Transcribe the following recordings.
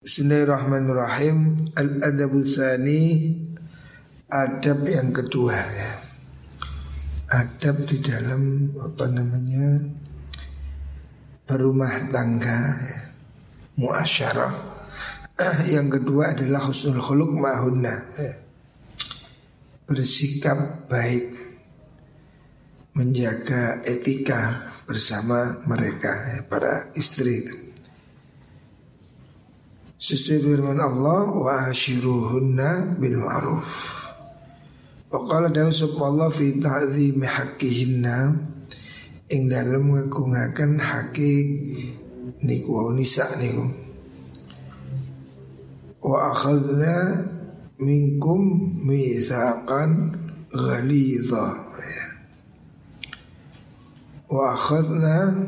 Bismillahirrahmanirrahim. Al-adabu tsani Adab yang kedua ya. Adab di dalam Apa namanya Berumah tangga ya. Muasyarah. Yang kedua adalah Husnul khuluk ma'hunna ya. Bersikap baik. Menjaga etika Bersama mereka ya, Para istri itu Sesuai firman Allah wa ashiruhunna bil ma'ruf. Wa qala dawu Allah fi ta'zimi haqqihinna ing dalem ngagungaken haki niku wa nisa niku. Wa akhadna minkum mitsaqan ghalidha. Wa akhadna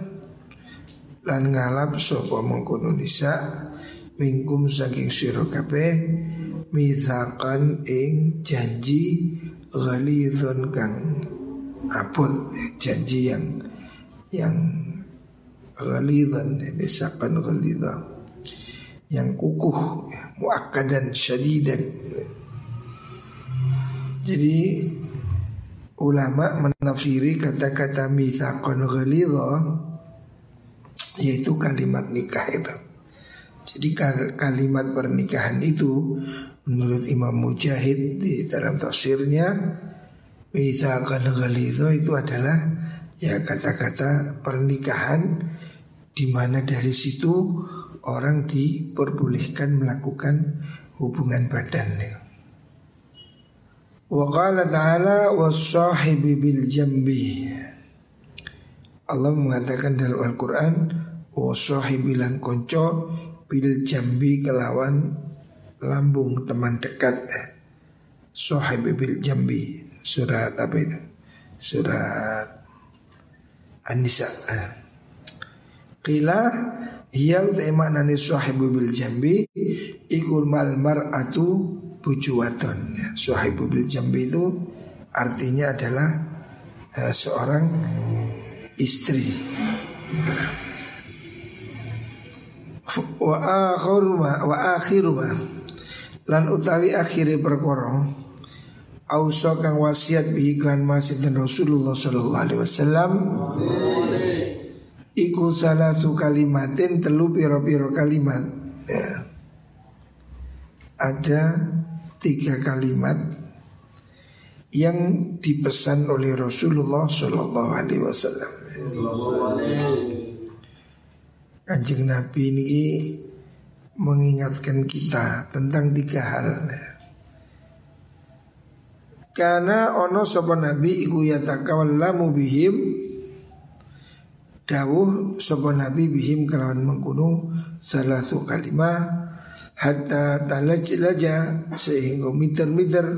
lan ngalap sapa mengkono nisa' mingkum saking sira kabeh mithakan ing janji ghalidhun kang apun janji yang yang ghalidhan misakan ghalidha yang kukuh muakkadan syadidan. Jadi ulama menafsiri kata-kata mitsaqan ghalidha yaitu kalimat nikah itu jadi kalimat pernikahan itu menurut Imam Mujahid di dalam tafsirnya Mithaqan ghalidho itu adalah ya kata-kata pernikahan di mana dari situ orang diperbolehkan melakukan hubungan badan. Wa qala ta'ala was-sahibi bil jambi. Allah mengatakan dalam Al-Qur'an was-sahibi lan konco bil jambi kelawan lambung teman dekat Sohib bil jambi. Surat apa itu? Surat An-Nisa Qila Hiya maknani sahibu bil jambi Ikul mal mar'atu bujuwaton Sahibu bil jambi itu Artinya adalah uh, Seorang Istri wa akhiru wa akhiru lan utawi akhire perkara ausa kang wasiat bi iklan masjid dan Rasulullah sallallahu alaihi wasallam iku salatu kalimatin telu piro-piro kalimat. Ya. ada tiga kalimat yang dipesan oleh Rasulullah sallallahu alaihi wasallam Kanjeng Nabi ini mengingatkan kita tentang tiga hal. Karena ono sopan Nabi iku yatakawallamu bihim dawuh sopan Nabi bihim kelawan mengkuno salah satu kalimah hatta talajlaja sehingga miter-miter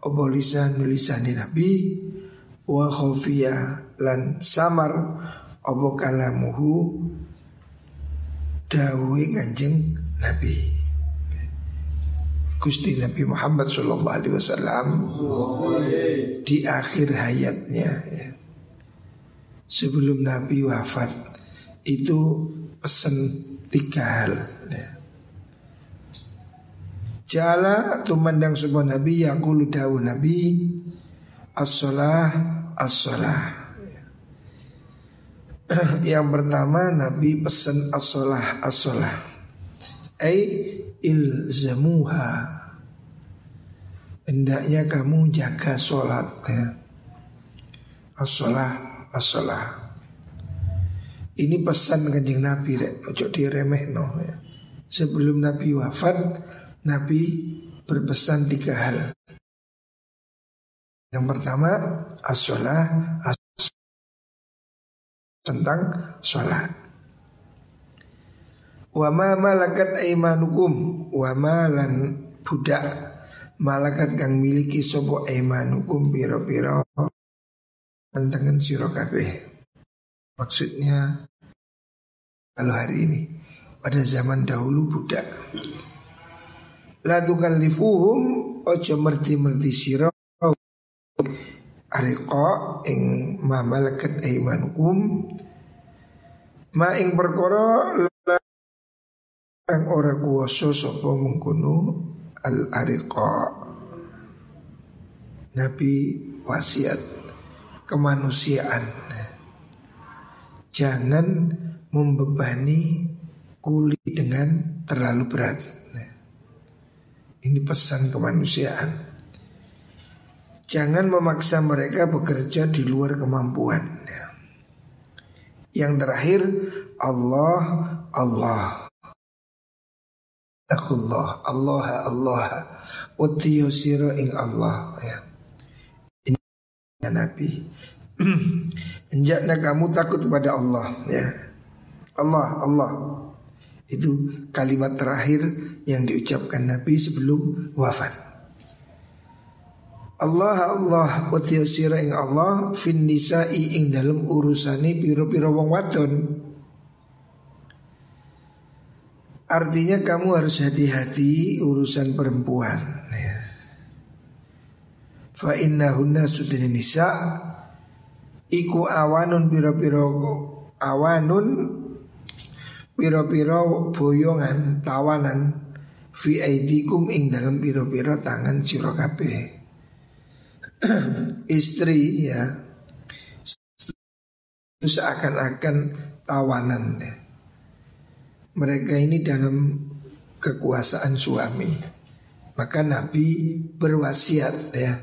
apa lisan Nabi wa khafiya lan samar apa kalamuhu dawuhi kanjeng Nabi Gusti Nabi Muhammad Sallallahu Alaihi Wasallam di akhir hayatnya ya. sebelum Nabi wafat itu pesan tiga hal ya. Jala tumandang sebuah Nabi yang dawu Nabi As-salah As-salah yang pertama Nabi pesan as-salah as-salah Ay ilzamuha. Hendaknya kamu jaga sholat ya. As-salah as-salah Ini pesan kanjeng Nabi rek. Ojo diremeh no ya. Sebelum Nabi wafat Nabi berpesan tiga hal. Yang pertama as-salah as tentang sholat. Wa ma malakat aimanukum wa ma lan budak malakat kang miliki sopo aimanukum piro-piro tantangan sira kabeh. Maksudnya kalau hari ini pada zaman dahulu budak la tukallifuhum ojo merti-merti sira Ariko ing ma malakat aimanukum. Ma ing perkara Ang ora kuwasa sapa mengkono al ariqa Nabi wasiat kemanusiaan. Jangan membebani kulit dengan terlalu berat. Ini pesan kemanusiaan Jangan memaksa mereka bekerja di luar kemampuan. Yang terakhir Allah Allah. Allah Allah Allah. Watiyo siro ing Allah ya. Ini ya Nabi. Enjaknya kamu takut kepada Allah ya. Allah Allah. Itu kalimat terakhir yang diucapkan Nabi sebelum wafat Allah Allah wa sira ing Allah fin nisa'i ing dalam urusane piro-piro wong wadon. Artinya kamu harus hati-hati urusan perempuan. Fa innahunna sudin nisa iku awanun piro-piro awanun piro-piro boyongan tawanan fi aidikum ing dalam piro-piro tangan sira kabeh. istri ya itu seakan-akan tawanan ya. Mereka ini dalam kekuasaan suami. Maka Nabi berwasiat ya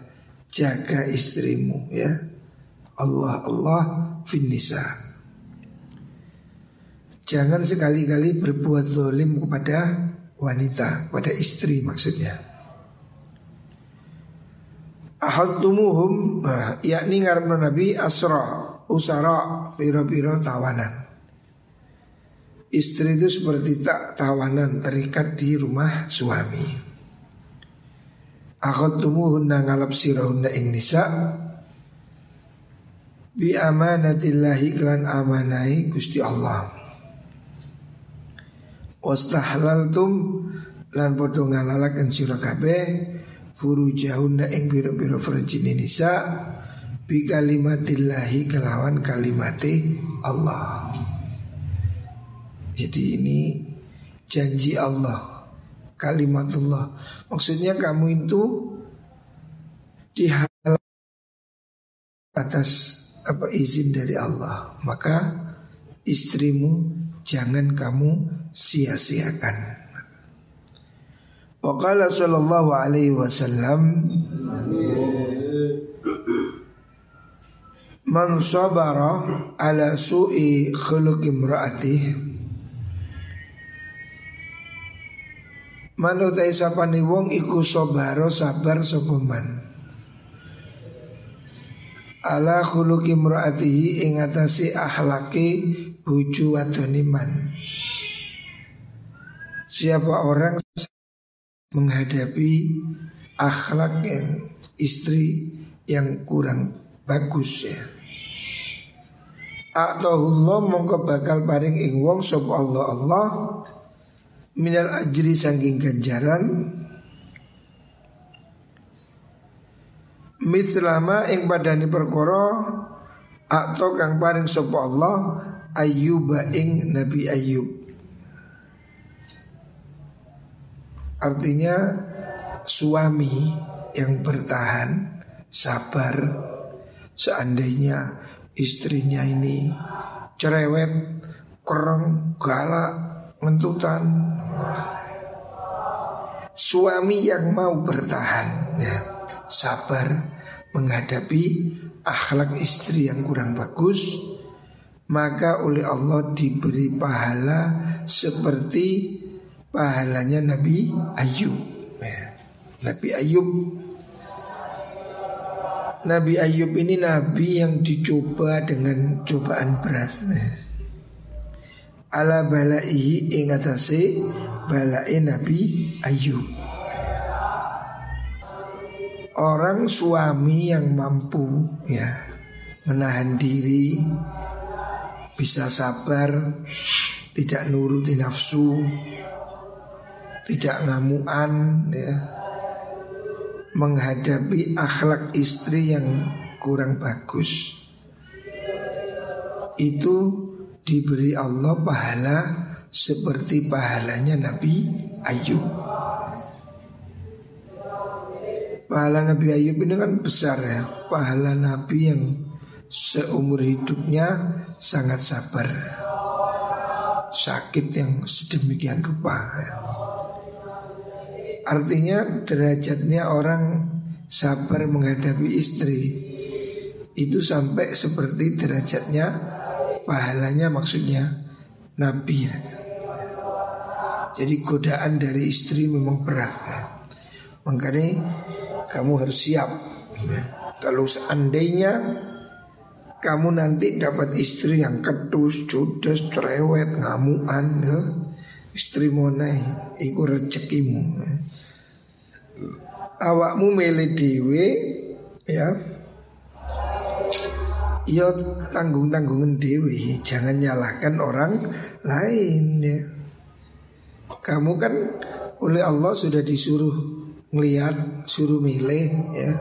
jaga istrimu ya. Allah Allah finisa. Jangan sekali-kali berbuat zalim kepada wanita, pada istri maksudnya ahadtumuhum nah, yakni ngarepno Nabi asra usara piro-piro tawanan. Istri itu seperti tak tawanan terikat di rumah suami. Akhadtumuhunna ngalap sirahunna ing nisa. Bi amanatillahi klan amanai Gusti Allah. Wastahlaltum lan podo ngalalakan sira kabeh furujahunna ing biro-biro farjine nisa bi kalimatillahi kelawan kalimati Allah. Jadi ini janji Allah, kalimatullah. Maksudnya kamu itu dihal atas apa izin dari Allah. Maka istrimu jangan kamu sia-siakan. Waqala sallallahu alaihi wasallam Man sabara ala su'i khuluq imraati Man utai sapani wong iku sabaro sabar sapa Ala khuluq imraatihi ing atase akhlake bojo wadone man. Siapa orang menghadapi akhlak yang istri yang kurang bagus ya. Allah mongko bakal paring ing wong sop Allah Allah minal ajri sangking ganjaran mislama ing padani perkara atau kang paring sop Allah ayyuba ing Nabi Ayyub Artinya suami yang bertahan sabar seandainya istrinya ini cerewet, kereng, galak, mentutan. Suami yang mau bertahan ya, sabar menghadapi akhlak istri yang kurang bagus maka oleh Allah diberi pahala seperti pahalanya Nabi Ayub. Ya. Nabi Ayub Nabi Ayub ini nabi yang dicoba dengan cobaan berat. Ala balaihi ingatase balai Nabi Ayub. Orang suami yang mampu ya menahan diri, bisa sabar, tidak nuruti nafsu, tidak ngamuan ya menghadapi akhlak istri yang kurang bagus itu diberi Allah pahala seperti pahalanya Nabi Ayub. Pahala Nabi Ayub ini kan besar ya. Pahala Nabi yang seumur hidupnya sangat sabar. Sakit yang sedemikian rupa ya. Artinya derajatnya orang sabar menghadapi istri itu sampai seperti derajatnya pahalanya maksudnya Nabi. Jadi godaan dari istri memang berat ya. Makanya kamu harus siap. Kalau seandainya kamu nanti dapat istri yang kedus, judes, cerewet, ngamuan ya. Istri monai, iku rezekimu. Awakmu milih dewe ya. Ya tanggung-tanggungan dewi Jangan nyalahkan orang lain ya. Kamu kan oleh Allah sudah disuruh melihat, suruh milih ya.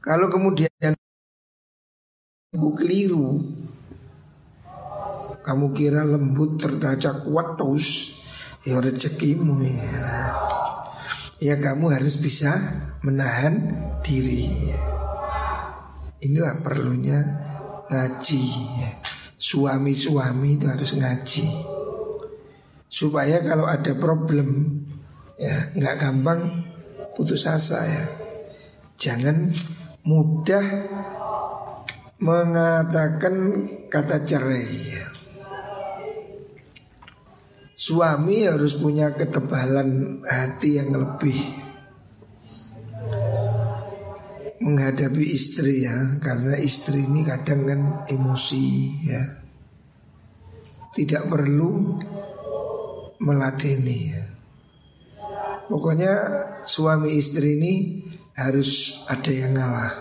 Kalau kemudian aku keliru Kamu kira lembut terdaca kuat terus Ya rezekimu ya Ya kamu harus bisa menahan diri ya. Inilah perlunya ngaji ya. Suami-suami itu harus ngaji Supaya kalau ada problem ya nggak gampang putus asa ya Jangan mudah mengatakan kata cerai ya. Suami harus punya ketebalan hati yang lebih menghadapi istri ya karena istri ini kadang kan emosi ya. Tidak perlu meladeni ya. Pokoknya suami istri ini harus ada yang ngalah.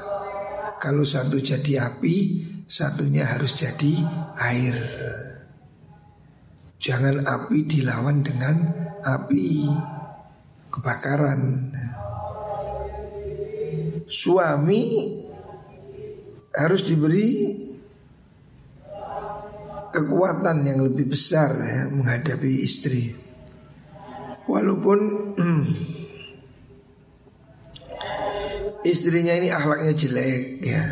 Kalau satu jadi api satunya harus jadi air jangan api dilawan dengan api kebakaran suami harus diberi kekuatan yang lebih besar ya, menghadapi istri. Walaupun istrinya ini akhlaknya jelek ya,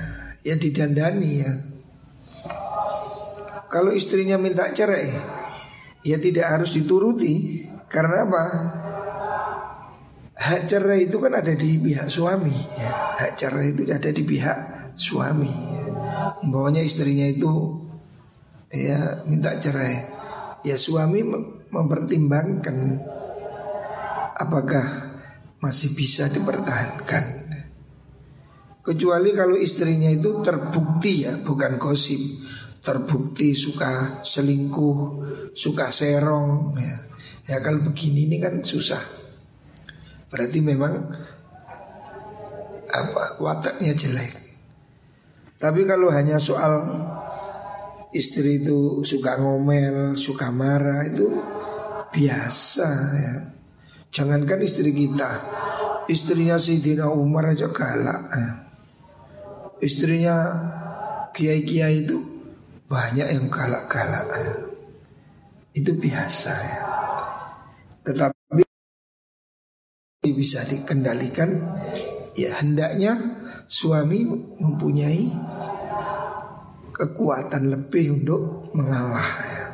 ya didandani ya. Kalau istrinya minta cerai, ya tidak harus dituruti. Karena apa? Hak cerai itu kan ada di pihak suami ya. Hak cerai itu ada di pihak suami ya. Umpamanya istrinya itu ya minta cerai Ya suami mempertimbangkan Apakah masih bisa dipertahankan Kecuali kalau istrinya itu terbukti ya bukan gosip Terbukti suka selingkuh Suka serong ya Ya kalau begini ini kan susah Berarti memang apa wataknya jelek. Tapi kalau hanya soal istri itu suka ngomel, suka marah itu biasa ya. Jangankan istri kita, istrinya Sayyidina Umar aja galak. Ya. Istrinya kiai-kiai itu banyak yang galak-galak ya. Itu biasa ya. Tetapi bisa dikendalikan ya hendaknya suami mempunyai kekuatan lebih untuk mengalah ya.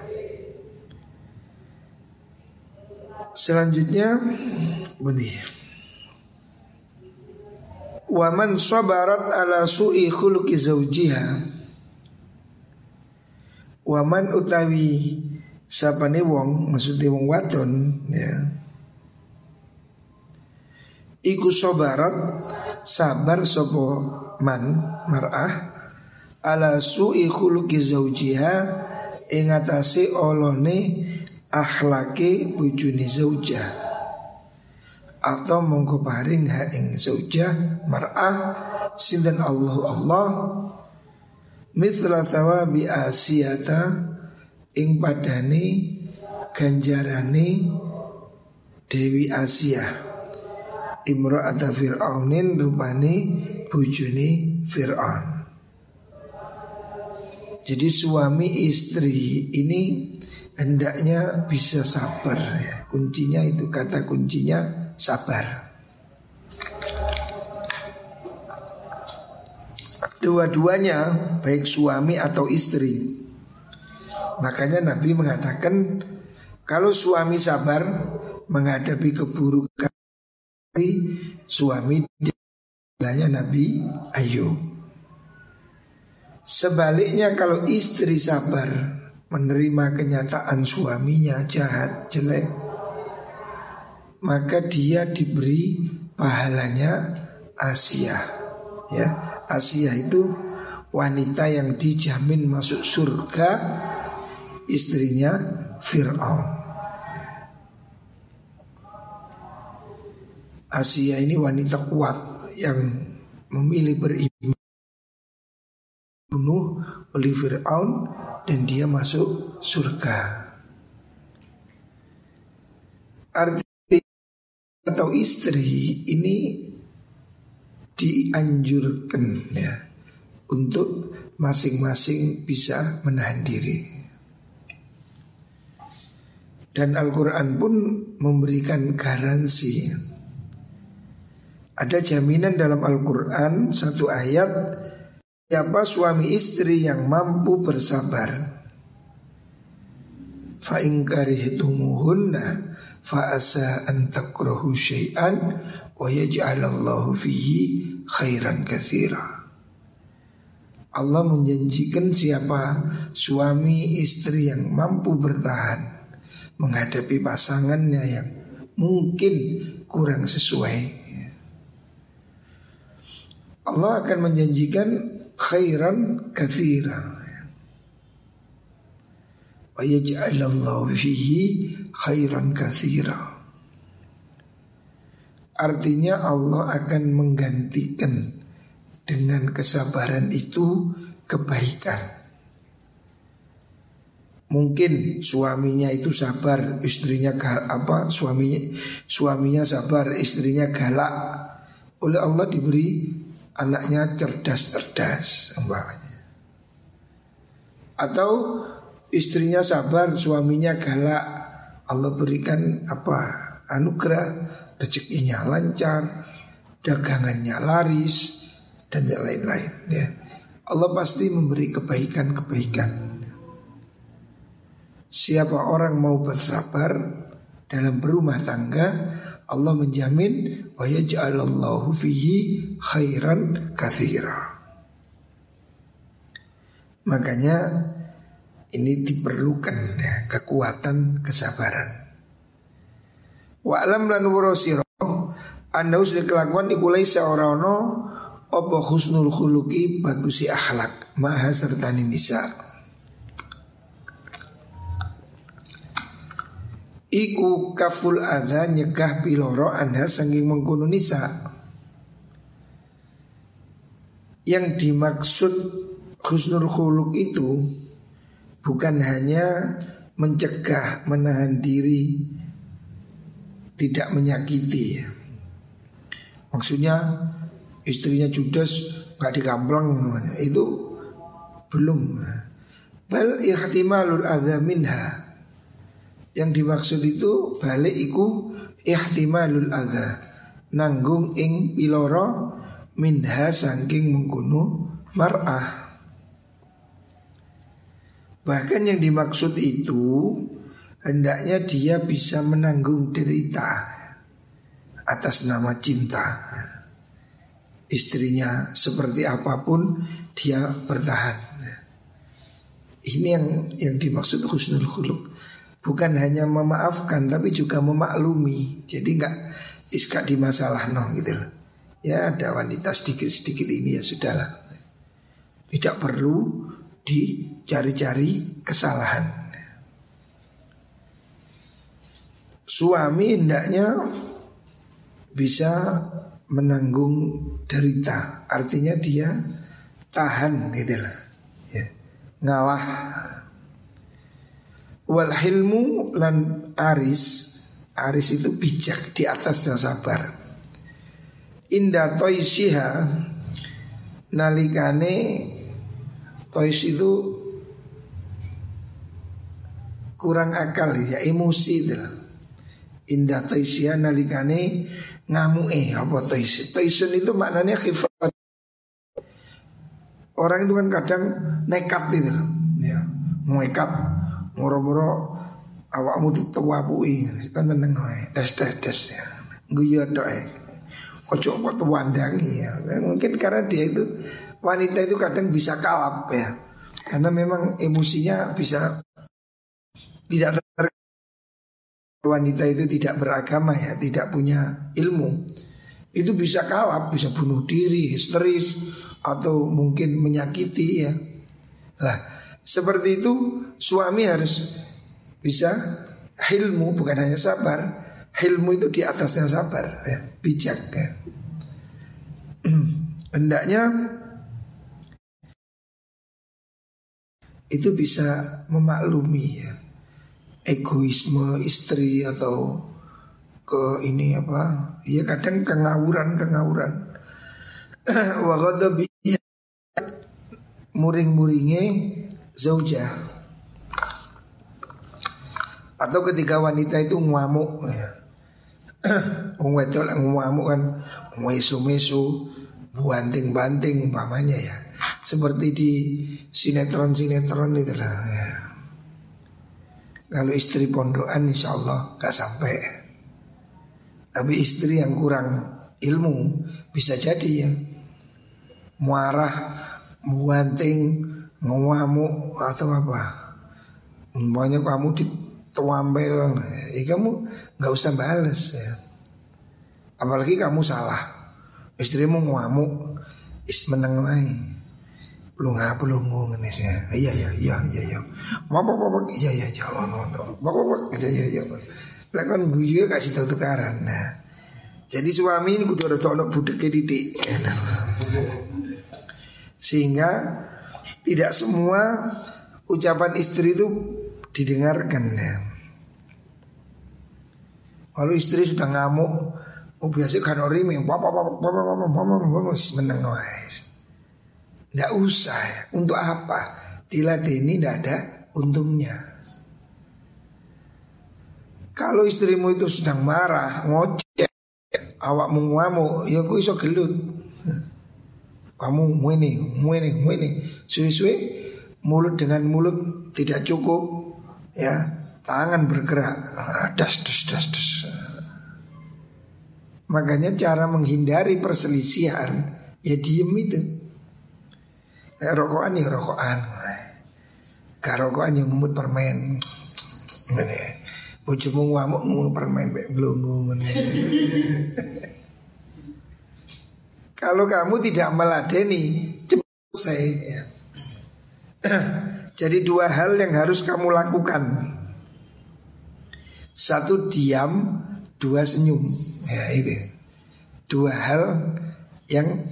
Selanjutnya begini. Waman sabarat ala su'i khuluqi zawjiha Waman utawi sapane wong maksudnya wong wadon ya. Iku sobarat sabar sopo man mar'ah ala su'i khuluqi zaujiha ing atase olone akhlake bujuni zaujah. Atau mongko paring ha ing zaujah mar'ah sinten Allah Allah mithla thawabi asiyata ing padane ganjarane Dewi Asia imra'ata fir'aunin rupani bujuni fir'aun jadi suami istri ini hendaknya bisa sabar ya. Kuncinya itu kata kuncinya sabar. Dua-duanya baik suami atau istri. Makanya Nabi mengatakan kalau suami sabar menghadapi keburukan suami dia Nabi Ayub. Sebaliknya kalau istri sabar menerima kenyataan suaminya jahat, jelek, maka dia diberi pahalanya Asia. Ya, Asia itu wanita yang dijamin masuk surga istrinya Fir'aun. Asia ini wanita kuat yang memilih beriman bunuh oleh Fir'aun dan dia masuk surga. Arti atau istri ini dianjurkan ya untuk masing-masing bisa menahan diri. Dan Al-Quran pun memberikan garansi Ada jaminan dalam Al-Quran satu ayat Siapa suami istri yang mampu bersabar Fa fa fihi khairan katsira. Allah menjanjikan siapa suami istri yang mampu bertahan menghadapi pasangannya yang mungkin kurang sesuai. Allah akan menjanjikan khairan kathira. Wa yaj'alallahu fihi khairan kathira. Artinya Allah akan menggantikan dengan kesabaran itu kebaikan. Mungkin suaminya itu sabar, istrinya gal, apa suaminya suaminya sabar, istrinya galak. Oleh Allah diberi anaknya cerdas-cerdas umpamanya. Atau istrinya sabar, suaminya galak. Allah berikan apa? Anugerah, rezekinya lancar, dagangannya laris dan yang lain-lain ya. Allah pasti memberi kebaikan-kebaikan. Siapa orang mau bersabar dalam berumah tangga Allah menjamin wa yaj'alallahu fihi khairan kathira. Makanya ini diperlukan ya, kekuatan kesabaran. Wa alam lan wurosiro anda usah kelakuan ikulai seorang no opo husnul khuluki bagusi akhlak maha serta nisa. Iku kaful ada nyegah piloro anda sanging mengkuno nisa Yang dimaksud husnul khuluk itu Bukan hanya mencegah menahan diri Tidak menyakiti. Maksudnya istrinya judes gak dikampleng Itu belum. Bal ihtimalul adha minha. Yang dimaksud itu balik iku ihtimalul adha. Nanggung ing piloro minha sangking mengkuno mar'ah. Bahkan yang dimaksud itu hendaknya dia bisa menanggung derita atas nama cinta. Istrinya seperti apa pun dia bertahan. Ini yang yang dimaksud husnul khuluq bukan hanya memaafkan tapi juga memaklumi. Jadi nggak iska di masalah no gitu loh. Ya ada wanita sedikit-sedikit ini ya sudahlah. Tidak perlu dicari-cari kesalahan. Suami hendaknya bisa menanggung derita. Artinya dia tahan gitu lah. Ya. Ngalah Wal hilmu lan aris Aris itu bijak di atasnya sabar Indah toisiha Nalikane Tois itu kurang akal ya emosi itu Indah taisya nalikane ngamue apa taisun Taisun itu maknanya khifat. Orang itu kan kadang nekat gitu ya nekat moro-moro awakmu ditewapui kan meneng wae des des des ya. Guyu tok ojo kok tuwandangi ya. Mungkin karena dia itu wanita itu kadang bisa kalap ya. Karena memang emosinya bisa tidak wanita itu tidak beragama ya, tidak punya ilmu. Itu bisa kalap, bisa bunuh diri, histeris atau mungkin menyakiti ya. Lah, seperti itu suami harus bisa ilmu bukan hanya sabar. Ilmu itu di atasnya sabar ya, bijak ya. Hendaknya itu bisa memaklumi ya egoisme istri atau ke ini apa ya kadang kengawuran kengawuran. Wa muring-muringe zauja atau ketika wanita itu ngamuk ya. Wong wedok ngamuk kan mesu-mesu banting-banting umpamanya ya. Seperti di sinetron-sinetron itu lah ya. Kalau istri pondokan insya Allah gak sampai. Tapi istri yang kurang ilmu bisa jadi ya. Muarah, muanting, ngamuk atau apa. Umpamanya kamu dituambel ya kamu gak usah balas ya. Apalagi kamu salah. Istrimu ngamuk is meneng belum ngapa belum ngomong sih iya iya iya iya iya mau apa apa iya iya iya oh no apa apa iya iya iya lah kan gue juga kasih tahu tukaran nah jadi suami ini kudu ada tolok budek didik sehingga tidak semua ucapan istri itu didengarkan ya. Kalau istri sudah ngamuk, oh biasa kan orang bapak bapak bapak bapak bapak bapak meneng wes. Tidak usah ya. Untuk apa? Dilatih ini tidak ada untungnya. Kalau istrimu itu sedang marah, ngoceh, awak menguamu, ya aku iso gelut. Kamu muini, muini, muini. Suwi-suwi mulut dengan mulut tidak cukup, ya tangan bergerak, das, das, das, das. Makanya cara menghindari perselisihan ya diem itu. Rokokan ya rokokan. Gak rokokan yang ngumut permen. Ngene. Bojomu ngamuk ngumut permen mek glunggu Kalau kamu tidak meladeni cepat selesai ya. Jadi dua hal yang harus kamu lakukan. Satu diam, dua senyum. Ya itu. Dua hal yang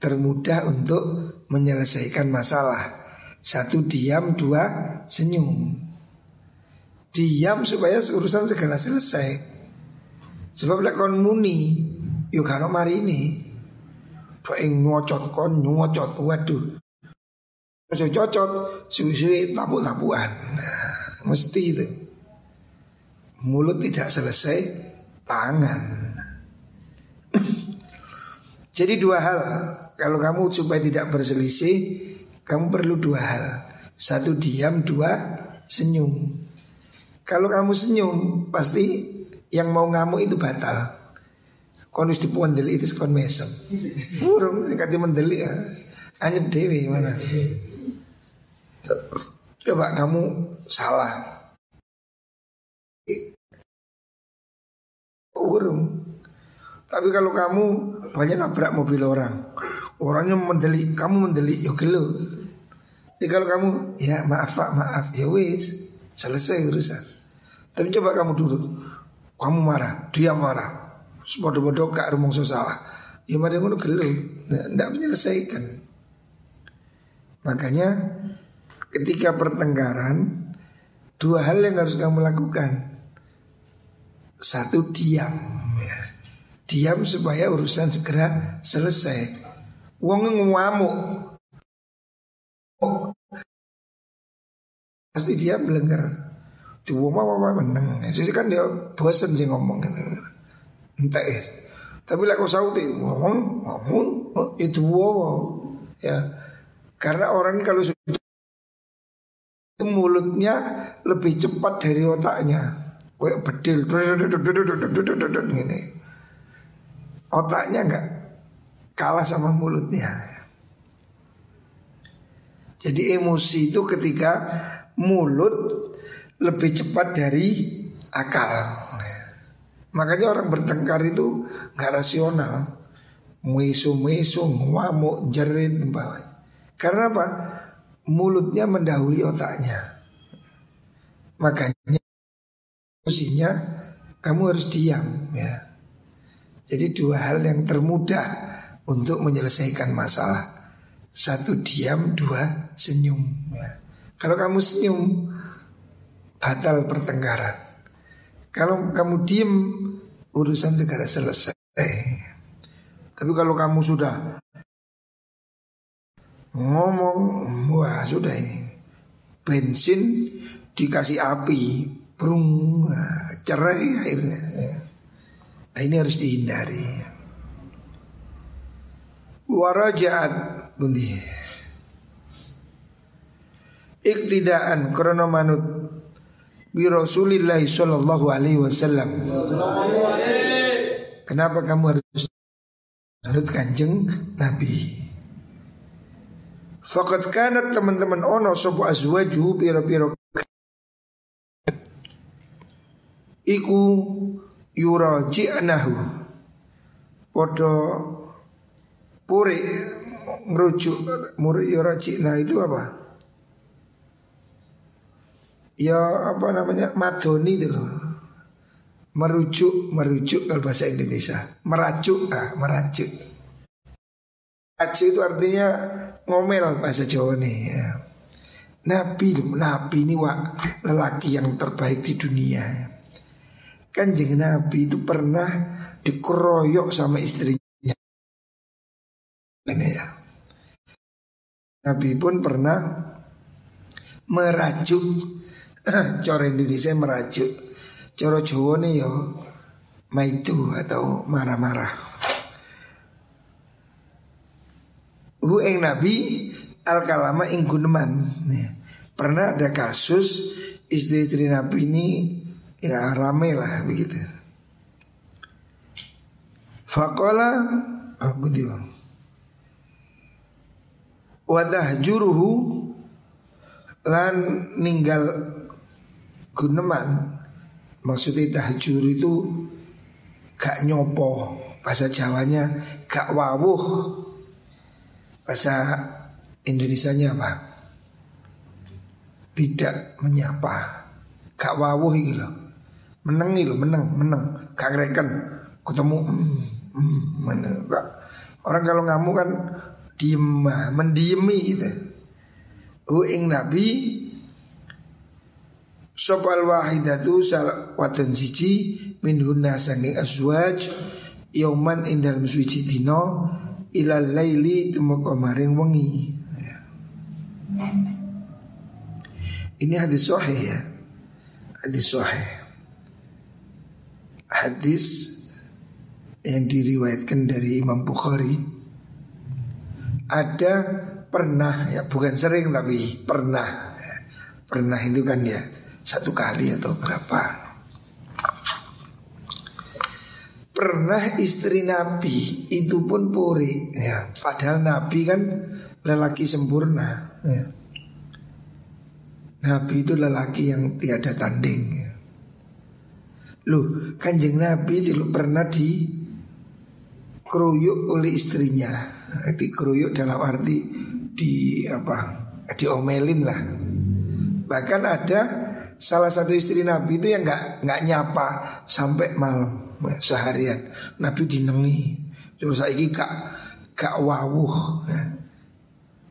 termudah untuk menyelesaikan masalah. Satu diam, dua senyum. Diam supaya urusan segala selesai. Sebab lek kon muni, yuk kano mari ini. Tuh ing nyocot kon nyocot, waduh. Masih cocot, suwi-suwi tapu-tapuan. Nah, mesti itu. Mulut tidak selesai, tangan. Jadi dua hal kalau kamu supaya tidak berselisih, kamu perlu dua hal. Satu diam, dua senyum. Kalau kamu senyum, pasti yang mau ngamuk itu batal. Konus di deli itu kon mesem. Burung kati mendeli ya. Anyep dewi mana. Coba kamu salah. Urung. Tapi kalau kamu banyak nabrak mobil orang, Orangnya mendeli, kamu mendeli, yo gelo. Jadi kalau kamu ya maaf pak maaf ya wis selesai urusan. Tapi coba kamu duduk, kamu marah, dia marah, bodoh-bodoh kak rumong salah. Ya mari ngono gelo, tidak menyelesaikan. Makanya ketika pertengkaran dua hal yang harus kamu lakukan. Satu diam, ya. diam supaya urusan segera selesai. Wong ngamuk. Pasti dia belengger. Dua mau apa menang. Sisi kan dia bosen sih ngomong kan. Entah ya. Tapi lah kau sauti ngomong oh, itu wow ya. Karena orang kalau sudah mulutnya lebih cepat dari otaknya. Kayak bedil. Otaknya enggak kalah sama mulutnya. Jadi emosi itu ketika mulut lebih cepat dari akal. Makanya orang bertengkar itu nggak rasional. Misu-misu, ngamuk, jerit, Karena apa? Mulutnya mendahului otaknya. Makanya emosinya kamu harus diam ya. Jadi dua hal yang termudah untuk menyelesaikan masalah. Satu diam, dua senyum ya. Kalau kamu senyum batal pertengkaran. Kalau kamu diem urusan segera selesai. Tapi kalau kamu sudah ngomong, wah sudah ini bensin dikasih api, perung cerai akhirnya. Nah, ini harus dihindari. Warajaat bundi. Iktidaan krono manut bi Rasulillah sallallahu alaihi wasallam. Kenapa kamu harus menurut kanjeng Nabi? Fakat kanat teman-teman ono sopo azwaju biro-biro Iku yuraji'nahu Podo Puri Merujuk Yuraji'na itu apa? ya apa namanya madoni itu loh merujuk merujuk kalau bahasa Indonesia merajuk ah merajuk merajuk itu artinya ngomel bahasa Jawa nih ya. Nabi Nabi ini wah lelaki yang terbaik di dunia ya. Kanjeng Nabi itu pernah dikeroyok sama istrinya Ini ya. Nabi pun pernah merajuk Coro Indonesia merajuk. Coro Jawa nih yo Maitu atau marah-marah. Bu eng Nabi Al kalama ing guneman. Pernah ada kasus Istri-istri Nabi ini Ya rame lah begitu. Fakola Apa dia Wadah juruhu Lan ninggal guneman. Maksudnya tahjur itu gak nyopo. Bahasa Jawanya gak wawuh. Bahasa Indonesianya apa? Tidak menyapa. Gak wawuh itu loh meneng loh meneng meneng. Gak reken ketemu hmm, hmm, meneng. Gak. orang kalau ngamuk kan diem mendiemi gitu Hu ing Nabi Sopal wahidatu sal wadon siji min hunna sanging aswaj yauman ing dalem suci dina ilal laili tumeka maring wengi. Ya. Ini hadis sahih ya. Hadis sahih. Hadis yang diriwayatkan dari Imam Bukhari ada pernah ya bukan sering tapi pernah ya. pernah itu kan ya satu kali atau berapa Pernah istri Nabi itu pun puri ya. Padahal Nabi kan lelaki sempurna ya. Nabi itu lelaki yang tiada tanding ya. Loh kanjeng Nabi itu pernah di keruyuk oleh istrinya Di keruyuk dalam arti di apa diomelin lah Bahkan ada salah satu istri Nabi itu yang nggak nggak nyapa sampai malam seharian. Nabi dinengi. Terus saya gak gak wawuh. Ya.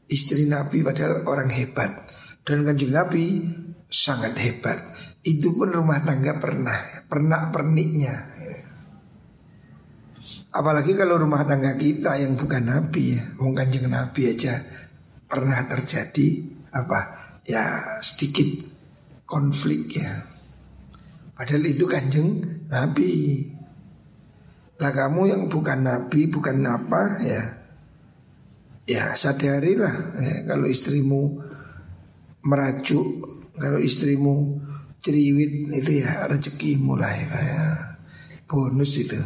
Istri Nabi padahal orang hebat dan kanjeng Nabi sangat hebat. Itu pun rumah tangga pernah pernah perniknya. Apalagi kalau rumah tangga kita yang bukan Nabi ya, wong kanjeng Nabi aja pernah terjadi apa ya sedikit konflik ya Padahal itu kanjeng Nabi. Lah kamu yang bukan Nabi, bukan apa ya? Ya sadarilah ya, kalau istrimu merajuk, kalau istrimu ceriwit itu ya rezeki mulai ya. bonus itu.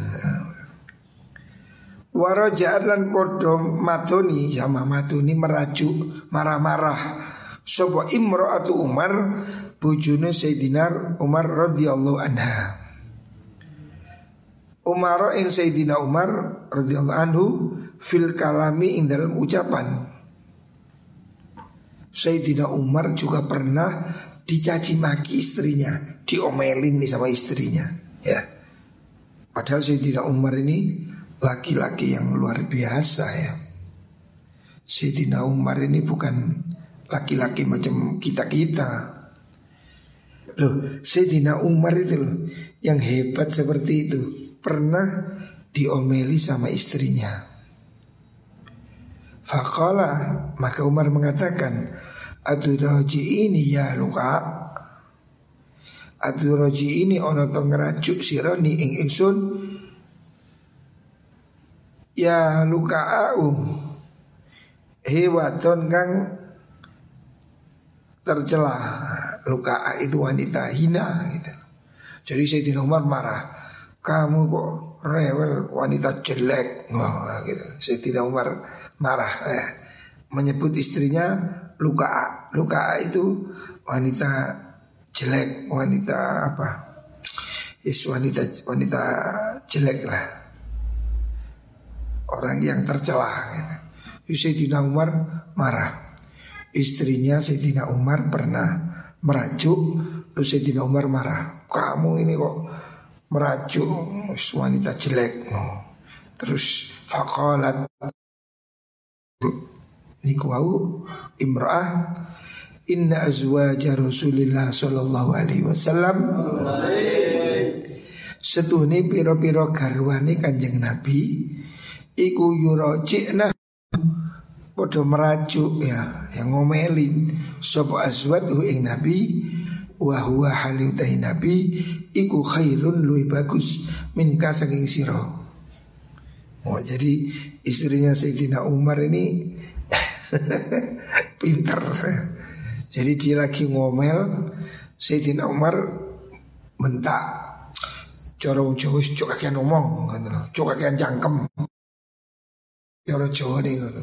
Warajaan lan podo matoni sama matoni merajuk marah-marah. Sopo imro'atu Umar bujune Sayyidina Umar radhiyallahu anha. Umar ing Sayyidina Umar radhiyallahu anhu fil kalami ing dalam ucapan. Sayyidina Umar juga pernah dicaci maki istrinya, diomelin nih sama istrinya, ya. Padahal Sayyidina Umar ini laki-laki yang luar biasa ya. Sayyidina Umar ini bukan laki-laki macam kita-kita. Loh, Sayyidina Umar itu loh yang hebat seperti itu pernah diomeli sama istrinya. Fakola maka Umar mengatakan Aduraji ini ya luka Aduraji ini ono to ngerajuk sironi ing ingsun Ya luka au Hewaton kang tercela Luka itu wanita hina gitu. Jadi Sayyidina Umar marah Kamu kok rewel wanita jelek oh, gitu. Sayyidina Umar marah eh, Menyebut istrinya luka Luka itu wanita jelek Wanita apa Yes, wanita wanita jelek lah orang yang tercela gitu. Sayyidina Umar marah. Istrinya Sayyidina Umar pernah merajuk Sayyidina Umar marah Kamu ini kok merajuk wanita jelek Terus fakolat Niku wau imra'ah Inna azwaja Rasulillah sallallahu alaihi wasallam Setuhni piro-piro garwani kanjeng Nabi Iku yurojikna Podo merajuk ya Yang ngomelin Sopo azwad ing nabi Wahuwa haliutahi nabi Iku khairun lui bagus Minka saking siro Oh jadi istrinya Sayyidina Umar ini Pinter. Jadi dia lagi ngomel Sayyidina Umar Mentak Corong Jawa cok kakian ngomong Cok kakian cangkem Yoro Jawa nih ngono.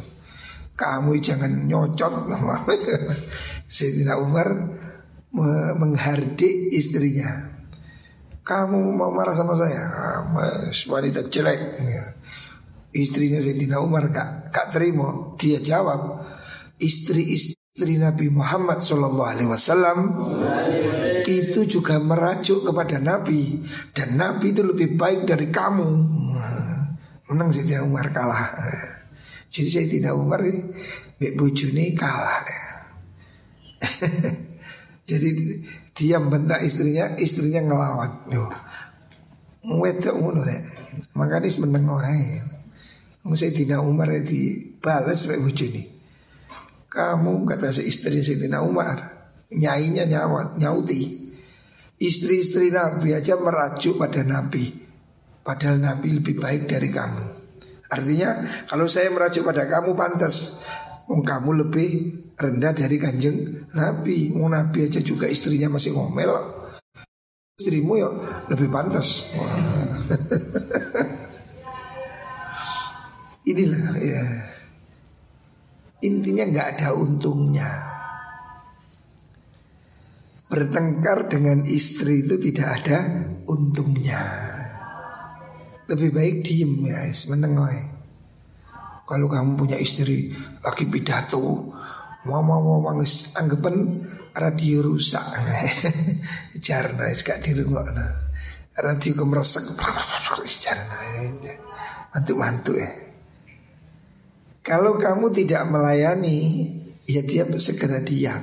Kamu jangan nyocot sama Sayyidina Umar menghardik istrinya. Kamu mau marah sama saya, wanita jelek. Istrinya Sayyidina Umar gak, gak terima. Dia jawab, istri-istri Nabi Muhammad Shallallahu Alaihi Wasallam itu juga merajuk kepada Nabi dan Nabi itu lebih baik dari kamu. Menang Sayyidina Umar kalah. Jadi Sayyidina Umar ini Bek bujuni kalah. Jadi dia bentak istrinya Istrinya ngelawan. Wedok ngono rek. Makanya meneng wae. Sayyidina Umar dibalas Bek bujuni Kamu kata si istri Sayyidina Umar Nyainya nyawat Nyauti. Istri-istri Nabi aja merajuk pada Nabi Padahal Nabi lebih baik dari kamu. Artinya kalau saya merajuk pada kamu pantas. Kamu lebih rendah dari kanjeng Nabi. Mau Nabi aja juga istrinya masih ngomel. Istrimu ya lebih pantas. Inilah ya. Intinya nggak ada untungnya. Bertengkar dengan istri itu tidak ada untungnya lebih baik diem ya, menengok. Kalau kamu punya istri lagi pidato, mau mau mau mangis anggapan radio rusak. Jarna gak dirungok Radio kemeresek jarna. Mantu-mantu ya. Kalau kamu tidak melayani, ya dia segera diam.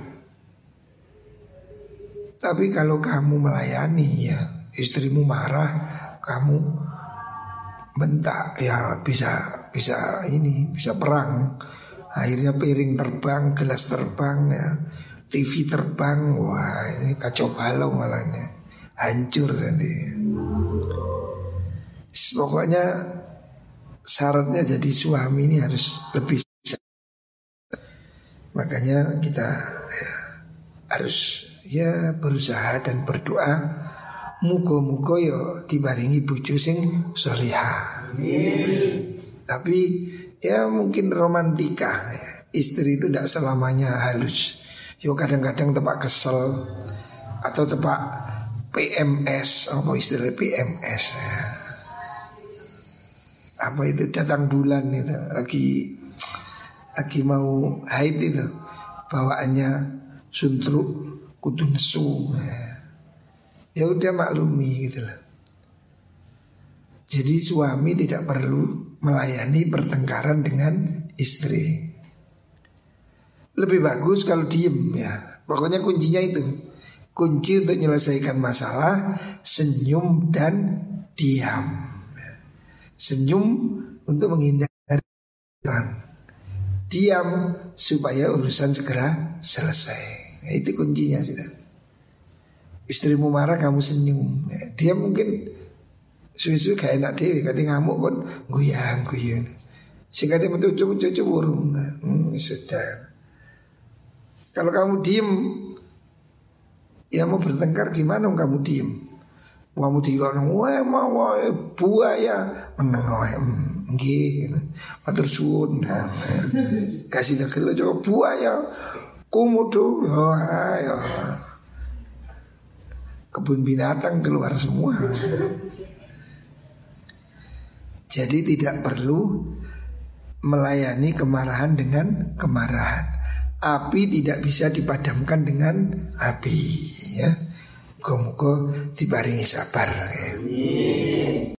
Tapi kalau kamu melayani ya istrimu marah, kamu bentak ya bisa bisa ini bisa perang. Akhirnya piring terbang gelas terbang ya. TV terbang wah ini kacau balau malahnya hancur nanti. Pokoknya syaratnya jadi suami ini harus lebih makanya kita ya, harus ya berusaha dan berdoa mugo-mugo yo dibaringi bojo sing solihah. Tapi ya mungkin romantika ya. Istri itu tidak selamanya halus Yo kadang-kadang tepak kesel Atau tepak PMS Apa istilah PMS ya. Apa itu datang bulan itu Lagi Lagi mau haid itu Bawaannya suntruk Kudu nesu ya. Ya udah maklumi gitu lah Jadi suami tidak perlu melayani pertengkaran dengan istri lebih bagus kalau diem ya. Pokoknya kuncinya itu. Kunci untuk menyelesaikan masalah senyum dan diam. Senyum untuk menghindari Diam supaya urusan segera selesai. Nah, itu kuncinya sudah. Istrimu marah kamu senyum. Ya, dia mungkin suwi-suwi gak enak deh. Kati ngamuk pun guyang guyang. Singkatnya betul cucu cucu burung. Hmm, sudah. Kalau kamu diem Ya mau bertengkar gimana kamu diem Kamu dilono Wah mau buaya Meneng wae hmm, Nggih Matur suwun Kasih nak lo coba buaya Komodo Wah ya Kebun binatang keluar semua Jadi tidak perlu melayani kemarahan dengan kemarahan api tidak bisa dipadamkan dengan api ya. Muga-muga dibaringi sabar ya.